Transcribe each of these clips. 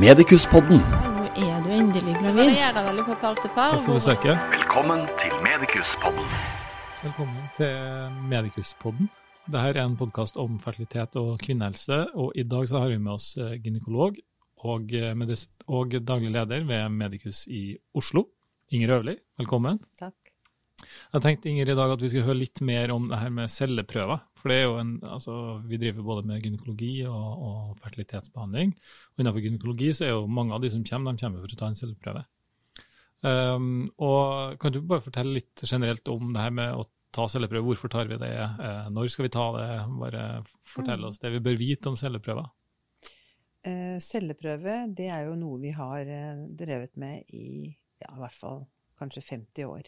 Medikuspodden. Nå er du endelig gravid. Takk for besøket. Velkommen til Medikuspodden. Velkommen til Medikuspodden. Dette er en podkast om fertilitet og kvinnehelse, og i dag så har vi med oss eh, gynekolog og, eh, og daglig leder ved Medikus i Oslo, Inger Øvlig. Velkommen. Takk. Jeg tenkte Inger i dag at vi skulle høre litt mer om det her med celleprøver. For det er jo en, altså, Vi driver både med gynekologi og, og fertilitetsbehandling. Og innenfor gynekologi så er jo mange av de som kommer, de kommer for å ta en celleprøve. Um, og Kan du bare fortelle litt generelt om det her med å ta celleprøve? Hvorfor tar vi det? Eh, når skal vi ta det? Bare fortell oss det vi bør vite om celleprøver. Eh, celleprøve det er jo noe vi har eh, drevet med i ja, i hvert fall kanskje 50 år.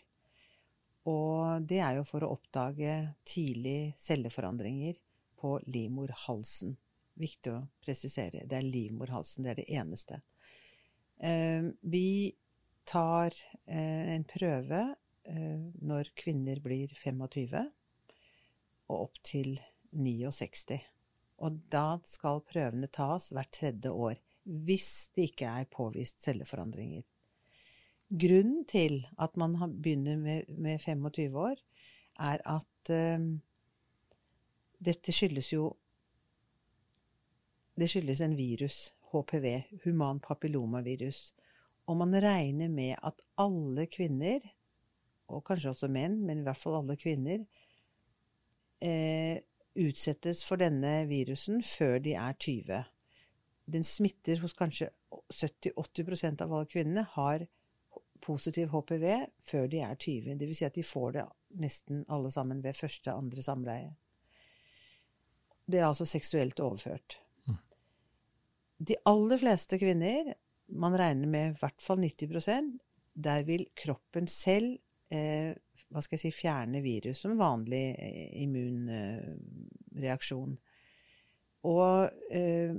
Det er jo for å oppdage tidlig celleforandringer på livmorhalsen. Viktig å presisere. Det er livmorhalsen, det er det eneste. Eh, vi tar eh, en prøve eh, når kvinner blir 25 og opp til 69. Og da skal prøvene tas hvert tredje år, hvis det ikke er påvist celleforandringer. Grunnen til at man begynner med, med 25 år, er at uh, dette skyldes jo Det skyldes en virus, HPV, human papillomavirus. Og man regner med at alle kvinner, og kanskje også menn, men i hvert fall alle kvinner, uh, utsettes for denne virusen før de er 20. Den smitter hos kanskje 70-80% av alle kvinnene har positiv HPV før de er 20. Det vil si at de får det nesten alle sammen ved første, andre samleie. Det er altså seksuelt overført. De aller fleste kvinner, man regner med i hvert fall 90% der vil kroppen selv eh, hva skal jeg si, fjerne virus som vanlig eh, immunreaksjon. Og eh,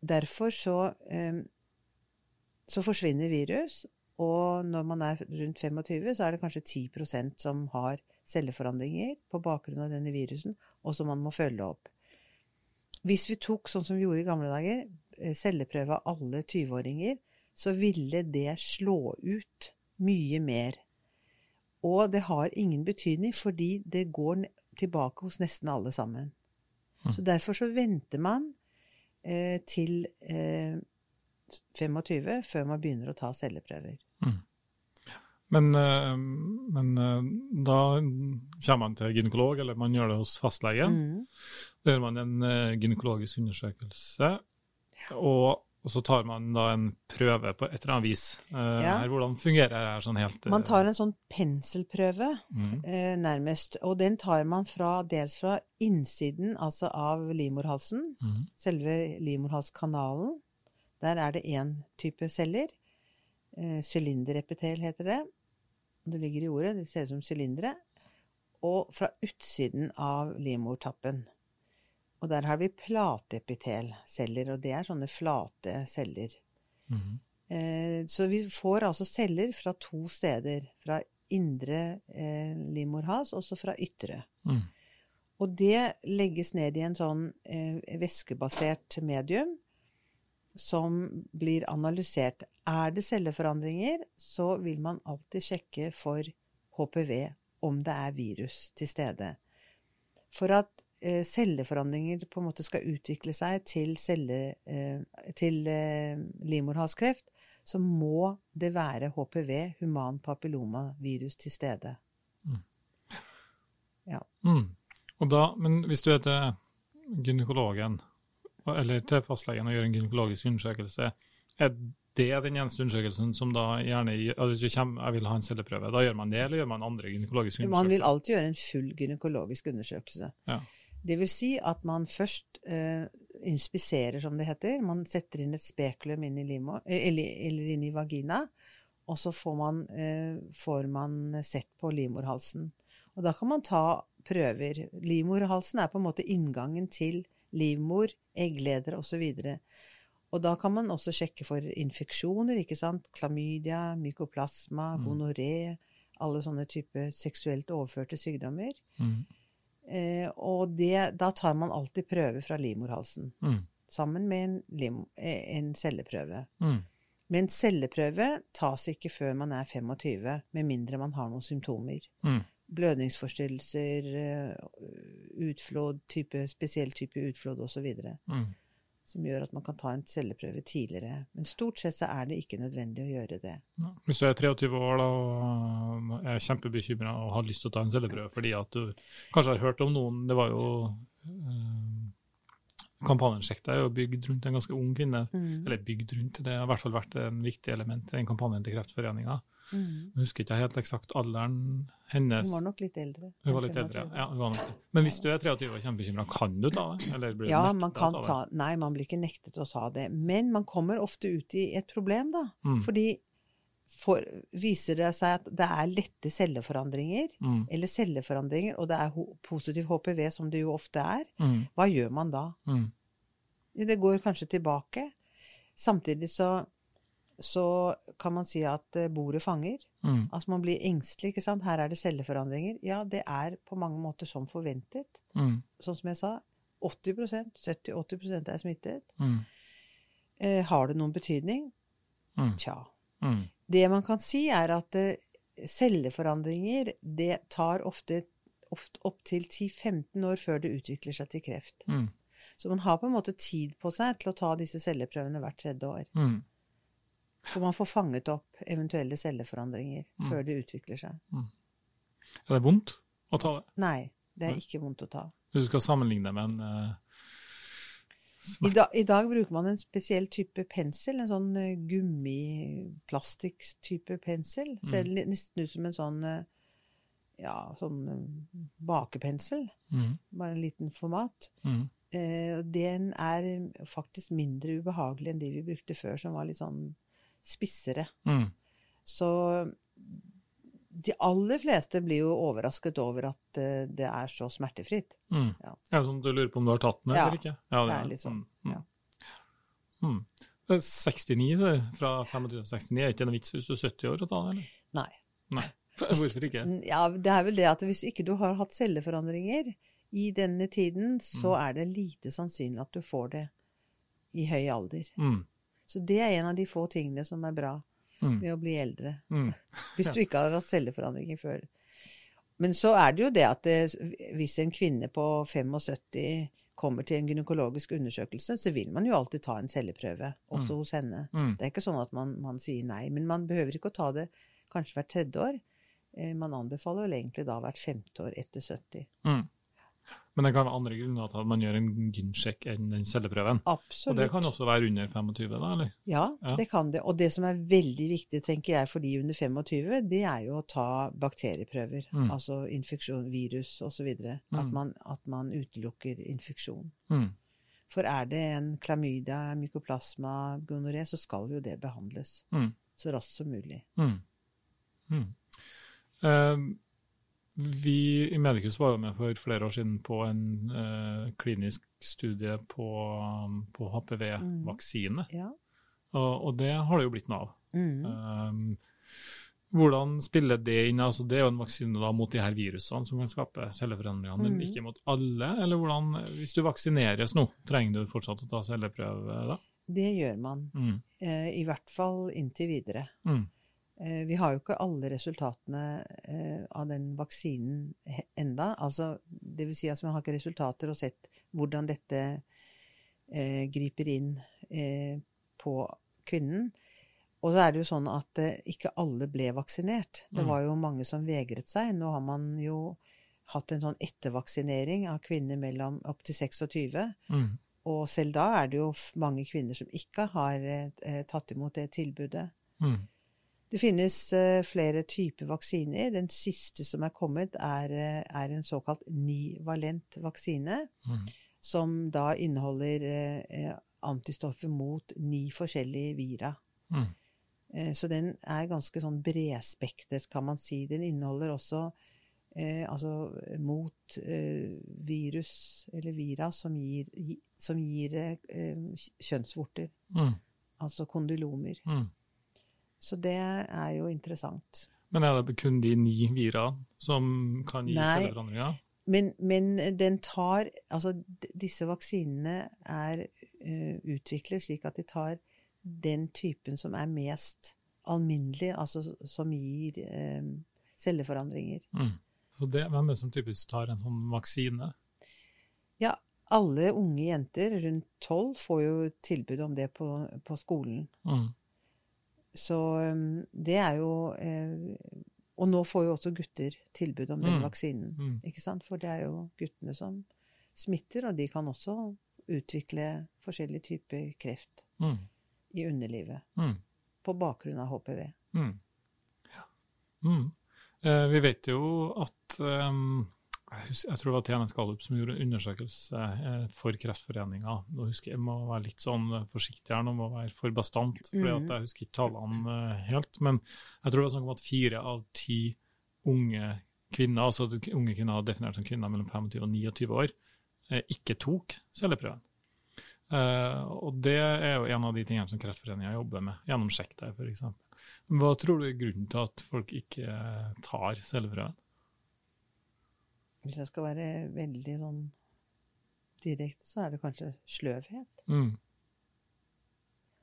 derfor så, eh, så forsvinner virus, og når man er rundt 25, så er det kanskje 10% som har celleforandringer på bakgrunn av denne virusen, og som man må følge opp. Hvis vi tok, sånn som vi gjorde i gamle dager, eh, celleprøve av alle 20-åringer, så ville det slå ut mye mer. Og det har ingen betydning, fordi det går tilbake hos nesten alle sammen. Så derfor så venter man eh, til eh, 25 før man begynner å ta celleprøver. Men, eh, men eh, da kommer man til gynekolog, eller man gjør det hos fastlege. Mm. Da gjør man en eh, gynekologisk undersøkelse, og, og så tar man da en prøve på et eller annet vis. Ja. her, hvordan fungerer det her sånn helt? Man tar en sånn penselprøve, mm, eh, nærmest, og den tar man fra, dels fra innsiden, altså av livmorhalsen, mm, selve livmorhalskanalen. Der er det én type celler. Eh, Sylinderepitel heter det. Det ligger i ordet, det ser ut som sylindere. Og fra utsiden av livmortappen. Og der har vi plateepitelceller, og det er sånne flate celler. mm. Eh, Så vi får altså celler fra to steder. Fra indre eh, livmorhals, og så fra ytre. Mm. Og det legges ned i en sånn eh, væskebasert medium som blir analysert. Er det celleforandringer, så vil man alltid sjekke for HPV om det er virus til stede. For at eh, celleforandringer på en måte skal utvikle seg til, celle, eh, til eh, livmorhalskreft, så må det være HPV, human papillomavirus, til stede. Mm. Og da, men hvis du er til gynekologen, eller til fastlegen og gjør en gynekologisk undersøkelse, er det den eneste undersøkelsen som da gjerne altså Hvis du kommer, jeg vil ha en celleprøve, da gjør man det, eller gjør man andre gynekologiske undersøkelser? Man vil alltid gjøre en full gynekologisk undersøkelse. Ja. Det vil si at man først eh, inspiserer, som det heter. Man setter inn et spekulum inn i limo, eh, eller, eller inn i vagina, og så får man, eh, får man sett på livmorhalsen. Og da kan man ta prøver. Livmorhalsen er på en måte inngangen til livmor, eggleder osv. Og da kan man også sjekke for infeksjoner, ikke sant. Klamydia, mykoplasma, Mm. gonoré. Alle sånne typer seksuelt overførte sykdommer. Mm. Eh, og det, da tar man alltid prøver fra livmorhalsen. Mm. sammen med en, lim, eh, en celleprøve. Mm. Men celleprøve tas ikke før man er 25, med mindre man har noen symptomer. Mm. Blødningsforstyrrelser, utflod, utflåd, type, spesiell type utflod osv. Mm. Som gjør at man kan ta en celleprøve tidligere. Men stort sett så er det ikke nødvendig å gjøre det. Ja. Hvis du er 23 år da, og er kjempebekymra og har lyst til å ta en celleprøve fordi at du kanskje har hørt om noen Det var jo eh, Kampanjen Sjekk deg er jo bygd rundt en ganske ung kvinne. Mm. Eller bygd rundt, det har i hvert fall vært en viktig element i den kampanjen til Kreftforeninga. Mm. Jeg husker ikke helt eksakt alderen hennes. Hun var nok litt eldre. Hun var litt eldre, ja. Var nok. Men hvis du er 23 og kjempebekymra, kan du ta det? Eller blir Ja, man kan å ta Nei, man blir ikke nektet å ta det. Men man kommer ofte ut i et problem, da. Mm. Fordi for, viser det seg at det er lette celleforandringer, Mm. eller celleforandringer, og det er positiv HPV, som det jo ofte er, Mm. hva gjør man da? Mm. Det går kanskje tilbake. Samtidig så, så kan man si at eh, bordet fanger. Mm. Altså man blir engstelig, ikke sant. Her er det celleforandringer. Ja, det er på mange måter som forventet. Mm. Sånn som jeg sa, 80% 70-80% er smittet. Mm. Eh, har det noen betydning? Mm. Tja. Mm. Det man kan si, er at eh, celleforandringer det tar ofte, ofte opptil 10-15 år før det utvikler seg til kreft. Mm. Så man har på en måte tid på seg til å ta disse celleprøvene hvert tredje år. Mm. Så man får fanget opp eventuelle celleforandringer Mm. før det utvikler seg. Er det vondt å ta det? Nei, det er ikke vondt å ta. Hvis du skal sammenligne med en uh, I, da, I dag bruker man en spesiell type pensel, en sånn uh, gummiplastikk-type pensel. Mm. Ser nesten ut som en sånn uh, ja, sånn bakepensel. mm. Bare en liten format. Mm. Eh, den er faktisk mindre ubehagelig enn de vi brukte før, som var litt sånn spissere. Mm. Så de aller fleste blir jo overrasket over at eh, det er så smertefritt. Mm. Ja. Er sånn du lurer på om du har tatt den Ja, eller ikke? Ja, det er litt sånn, Mm. ja. Mm. Er 69, så er det fra 25 til 69. Er ikke en vits hvis du er 70 år å ta det, eller? Nei. Nei. Hvorfor ikke? Ja, det er vel det at hvis ikke du har hatt celleforandringer i denne tiden, så Mm. er det lite sannsynlig at du får det i høy alder. Mm. Så det er en av de få tingene som er bra Mm. med å bli eldre. Mm. Hvis du ikke har hatt celleforandringer før. Men så er det jo det at det, hvis en kvinne på 75 kommer til en gynekologisk undersøkelse, så vil man jo alltid ta en celleprøve, også Mm. hos henne. Mm. Det er ikke sånn at man, man sier nei, men man behøver ikke å ta det kanskje hvert tredje år. Eh, Man anbefaler vel egentlig da hvert femte år etter 70. Mm. Men det kan være andre grunner til at man gjør en gynsjekk enn den celleprøven. Absolutt. Og det kan også være under 25, da, eller? Ja, Ja. det kan det. Og det som er veldig viktig, tenker jeg, for de under 25, det er jo å ta bakterieprøver. Mm. Altså infeksjon, virus osv. At, Mm. man, at man utelukker infeksjon. Mm. For er det en klamydia, mykoplasma, gonoré, så skal jo det behandles Mm. så raskt som mulig. Mm. Mm. Vi i Medicus var jo med for flere år siden på en uh, klinisk studie på, på HPV-vaksine, Ja. og, og det har det jo blitt noe av. Mm. Um, hvordan spiller det inn? altså Det er jo en vaksine da mot de her virusene som kan skape celleforandringer, men Mhm. ikke mot alle? Eller hvordan, Hvis du vaksineres nå, trenger du fortsatt å ta celleprøve da? Det gjør man. Mm. Eh, I hvert fall inntil videre. Mm. Eh, Vi har jo ikke alle resultatene eh, av den vaksinen enda. Altså, det vil si at vi har ikke resultater og sett hvordan dette eh, griper inn eh, på kvinnen. Og så er det jo sånn at eh, ikke alle ble vaksinert. Det Mm. var jo mange som vegret seg. Nå har man jo hatt en sånn ettervaksinering av kvinner mellom opp til 26. Mm. Og selv da er det jo mange kvinner som ikke har tatt imot det tilbudet. Mm. Det finnes eh, flere typer vaksiner. Den siste som er kommet, er, eh, er en såkalt nivalent vaksine, Mm. som da inneholder eh, antistoffer mot ni forskjellige vira. Mm. Så den er ganske sånn bredspektret, kan man si. Den inneholder også eh, altså mot eh, virus eller vira som gir, som gir eh, kjønnsvorter, Mm. altså kondylomer. Mm. Så det er jo interessant. Men er det kun de ni vira som kan gi celleforandringer? Men, men den tar Altså, disse vaksinene er uh, utviklet slik at de tar den typen som er mest alminnelig, altså som gir uh, celleforandringer. Mm. Så det, hvem er det som typisk tar en sånn vaksine? Ja, alle unge jenter rundt tolv får jo tilbud om det på, på skolen. Mm. Så um, det er jo eh, Og nå får jo også gutter tilbud om den Mm. vaksinen. Mm. Ikke sant? For det er jo guttene som smitter, og de kan også utvikle forskjellige typer kreft Mm. i underlivet Mm. på bakgrunn av HPV. Mm. Ja. Mm. Eh, vi vet jo at ehm, jeg, tror det var TNS Gallup som gjorde en undersøkelse eh, for Kreftforeninga. Nå husker jeg, må være litt sånn eh, forsiktig her, nå må være for bastant, for Mhm. jeg husker ikke tallene eh, helt. Men jeg tror det var snakk om at fire av ti unge kvinner, altså unge kvinner definert som kvinner mellom 25 og 29 år, ikke tok celleprøven. Og det er jo en av de tingene som Kreftforeninga jobber med, gjennom Sjekk deg f.eks. Hva tror du er grunnen til at folk ikke tar celleprøven? Hvis jeg skal være veldig sånn direkte, så er det kanskje sløvhet. Mm.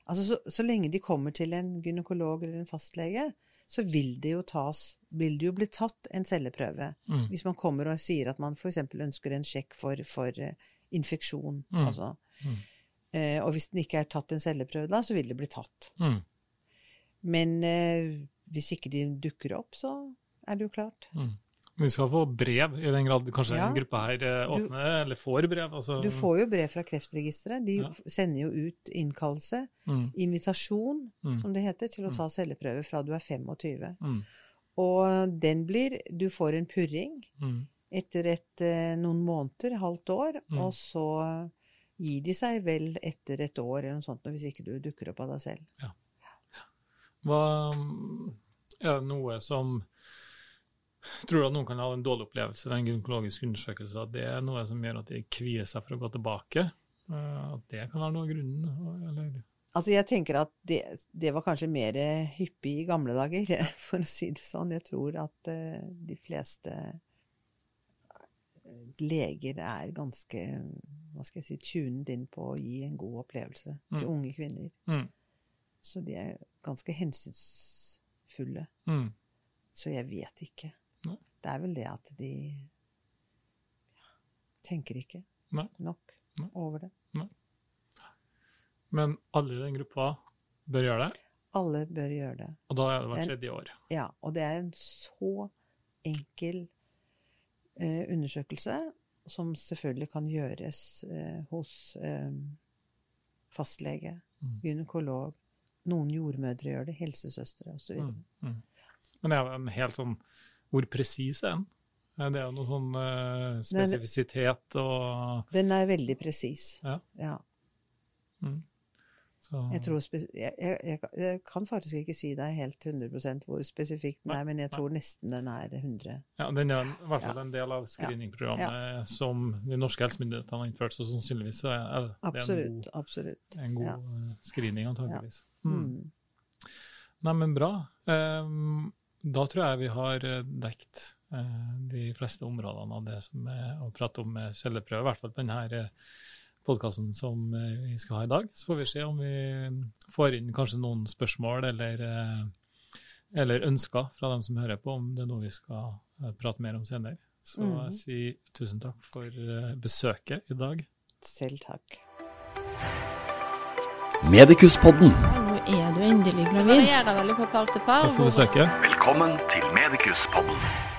Altså, så, så lenge de kommer til en gynekolog eller en fastlege, så vil det jo tas Vil det jo bli tatt en celleprøve. Mm. Hvis man kommer og sier at man f.eks. ønsker en sjekk for, for eh, infeksjon. Mm. Altså. Mm. Eh, og hvis den ikke er tatt en celleprøve da, så vil det bli tatt. Mm. Men eh, hvis ikke de dukker opp, så er det jo klart. Vi skal få brev, i den grad kanskje Ja. en gruppe her åpner, Du- eller får brev. Altså. Du får jo brev fra Kreftregisteret. De Ja. sender jo ut innkallelse, mm. invitasjon, Mm. som det heter, til å Mm. ta celleprøve fra du er 25. Mm. Og den blir Du får en purring Mm. etter et, eh, noen måneder, halvt år, Mm. og så gir de seg vel etter et år eller noe sånt, hvis ikke du dukker opp av deg selv. Hva er det noe som Tror du at noen kan ha en dårlig opplevelse ved en gynekologisk undersøkelse? At det er noe som gjør at de kvier seg for å gå tilbake? Eh, At det kan være noe av grunnen? Eller? Altså, jeg tenker at det, det var kanskje mer hyppig i gamle dager, for å si det sånn. Jeg tror at eh, de fleste eh, leger er ganske, hva skal jeg si, tunet inn på å gi en god opplevelse til Mm. unge kvinner. Mm. Så de er ganske hensynsfulle. Mm. Så jeg vet ikke. Nei. Det er vel det at de ja, tenker ikke Nei. nok Nei. over det. Men alle i den gruppa bør gjøre det, Alle bør gjøre det. og da er det hvert tredje år. Ja, og det er en så enkel eh, undersøkelse som selvfølgelig kan gjøres eh, hos eh, fastlege, Mm. gynekolog, noen jordmødre gjør det, helsesøstre osv. Mm. Mm. Men det er en helt sånn Hvor presis er den? Eh, Det er jo noe sånn uh, spesifisitet og Den er veldig presis. Ja. Ja. mm. Så, Jeg, tror jeg, jeg, jeg, kan faktisk ikke si deg helt 100 hvor spesifikt den Nei, er, men jeg nei. tror nesten den er 100 ja, Den er i hvert fall Ja. en del av screeningprogrammet som de norske helsemyndighetene har innført, så sannsynligvis er det er en god, Absolutt. en god Ja. eh, screening, antageligvis. Mm. Mm. Nei, men bra. Ehm, da tror jeg vi har eh, dekt eh, de fleste områdene av det som er å prate om med celleprøve, i hvert fall på denne podkasten som eh, vi skal ha i dag. Så får vi se om vi får inn kanskje noen spørsmål eller, eh, eller ønsker fra dem som hører på, om det er noe vi skal eh, prate mer om senere. Så jeg sier tusen takk for eh, besøket i dag. Selv takk. Medikuspodden. Nå er du endelig Det gravid. varierer veldig på par til par. Takk for hvor- besøket. Velkommen til Medikuspodden.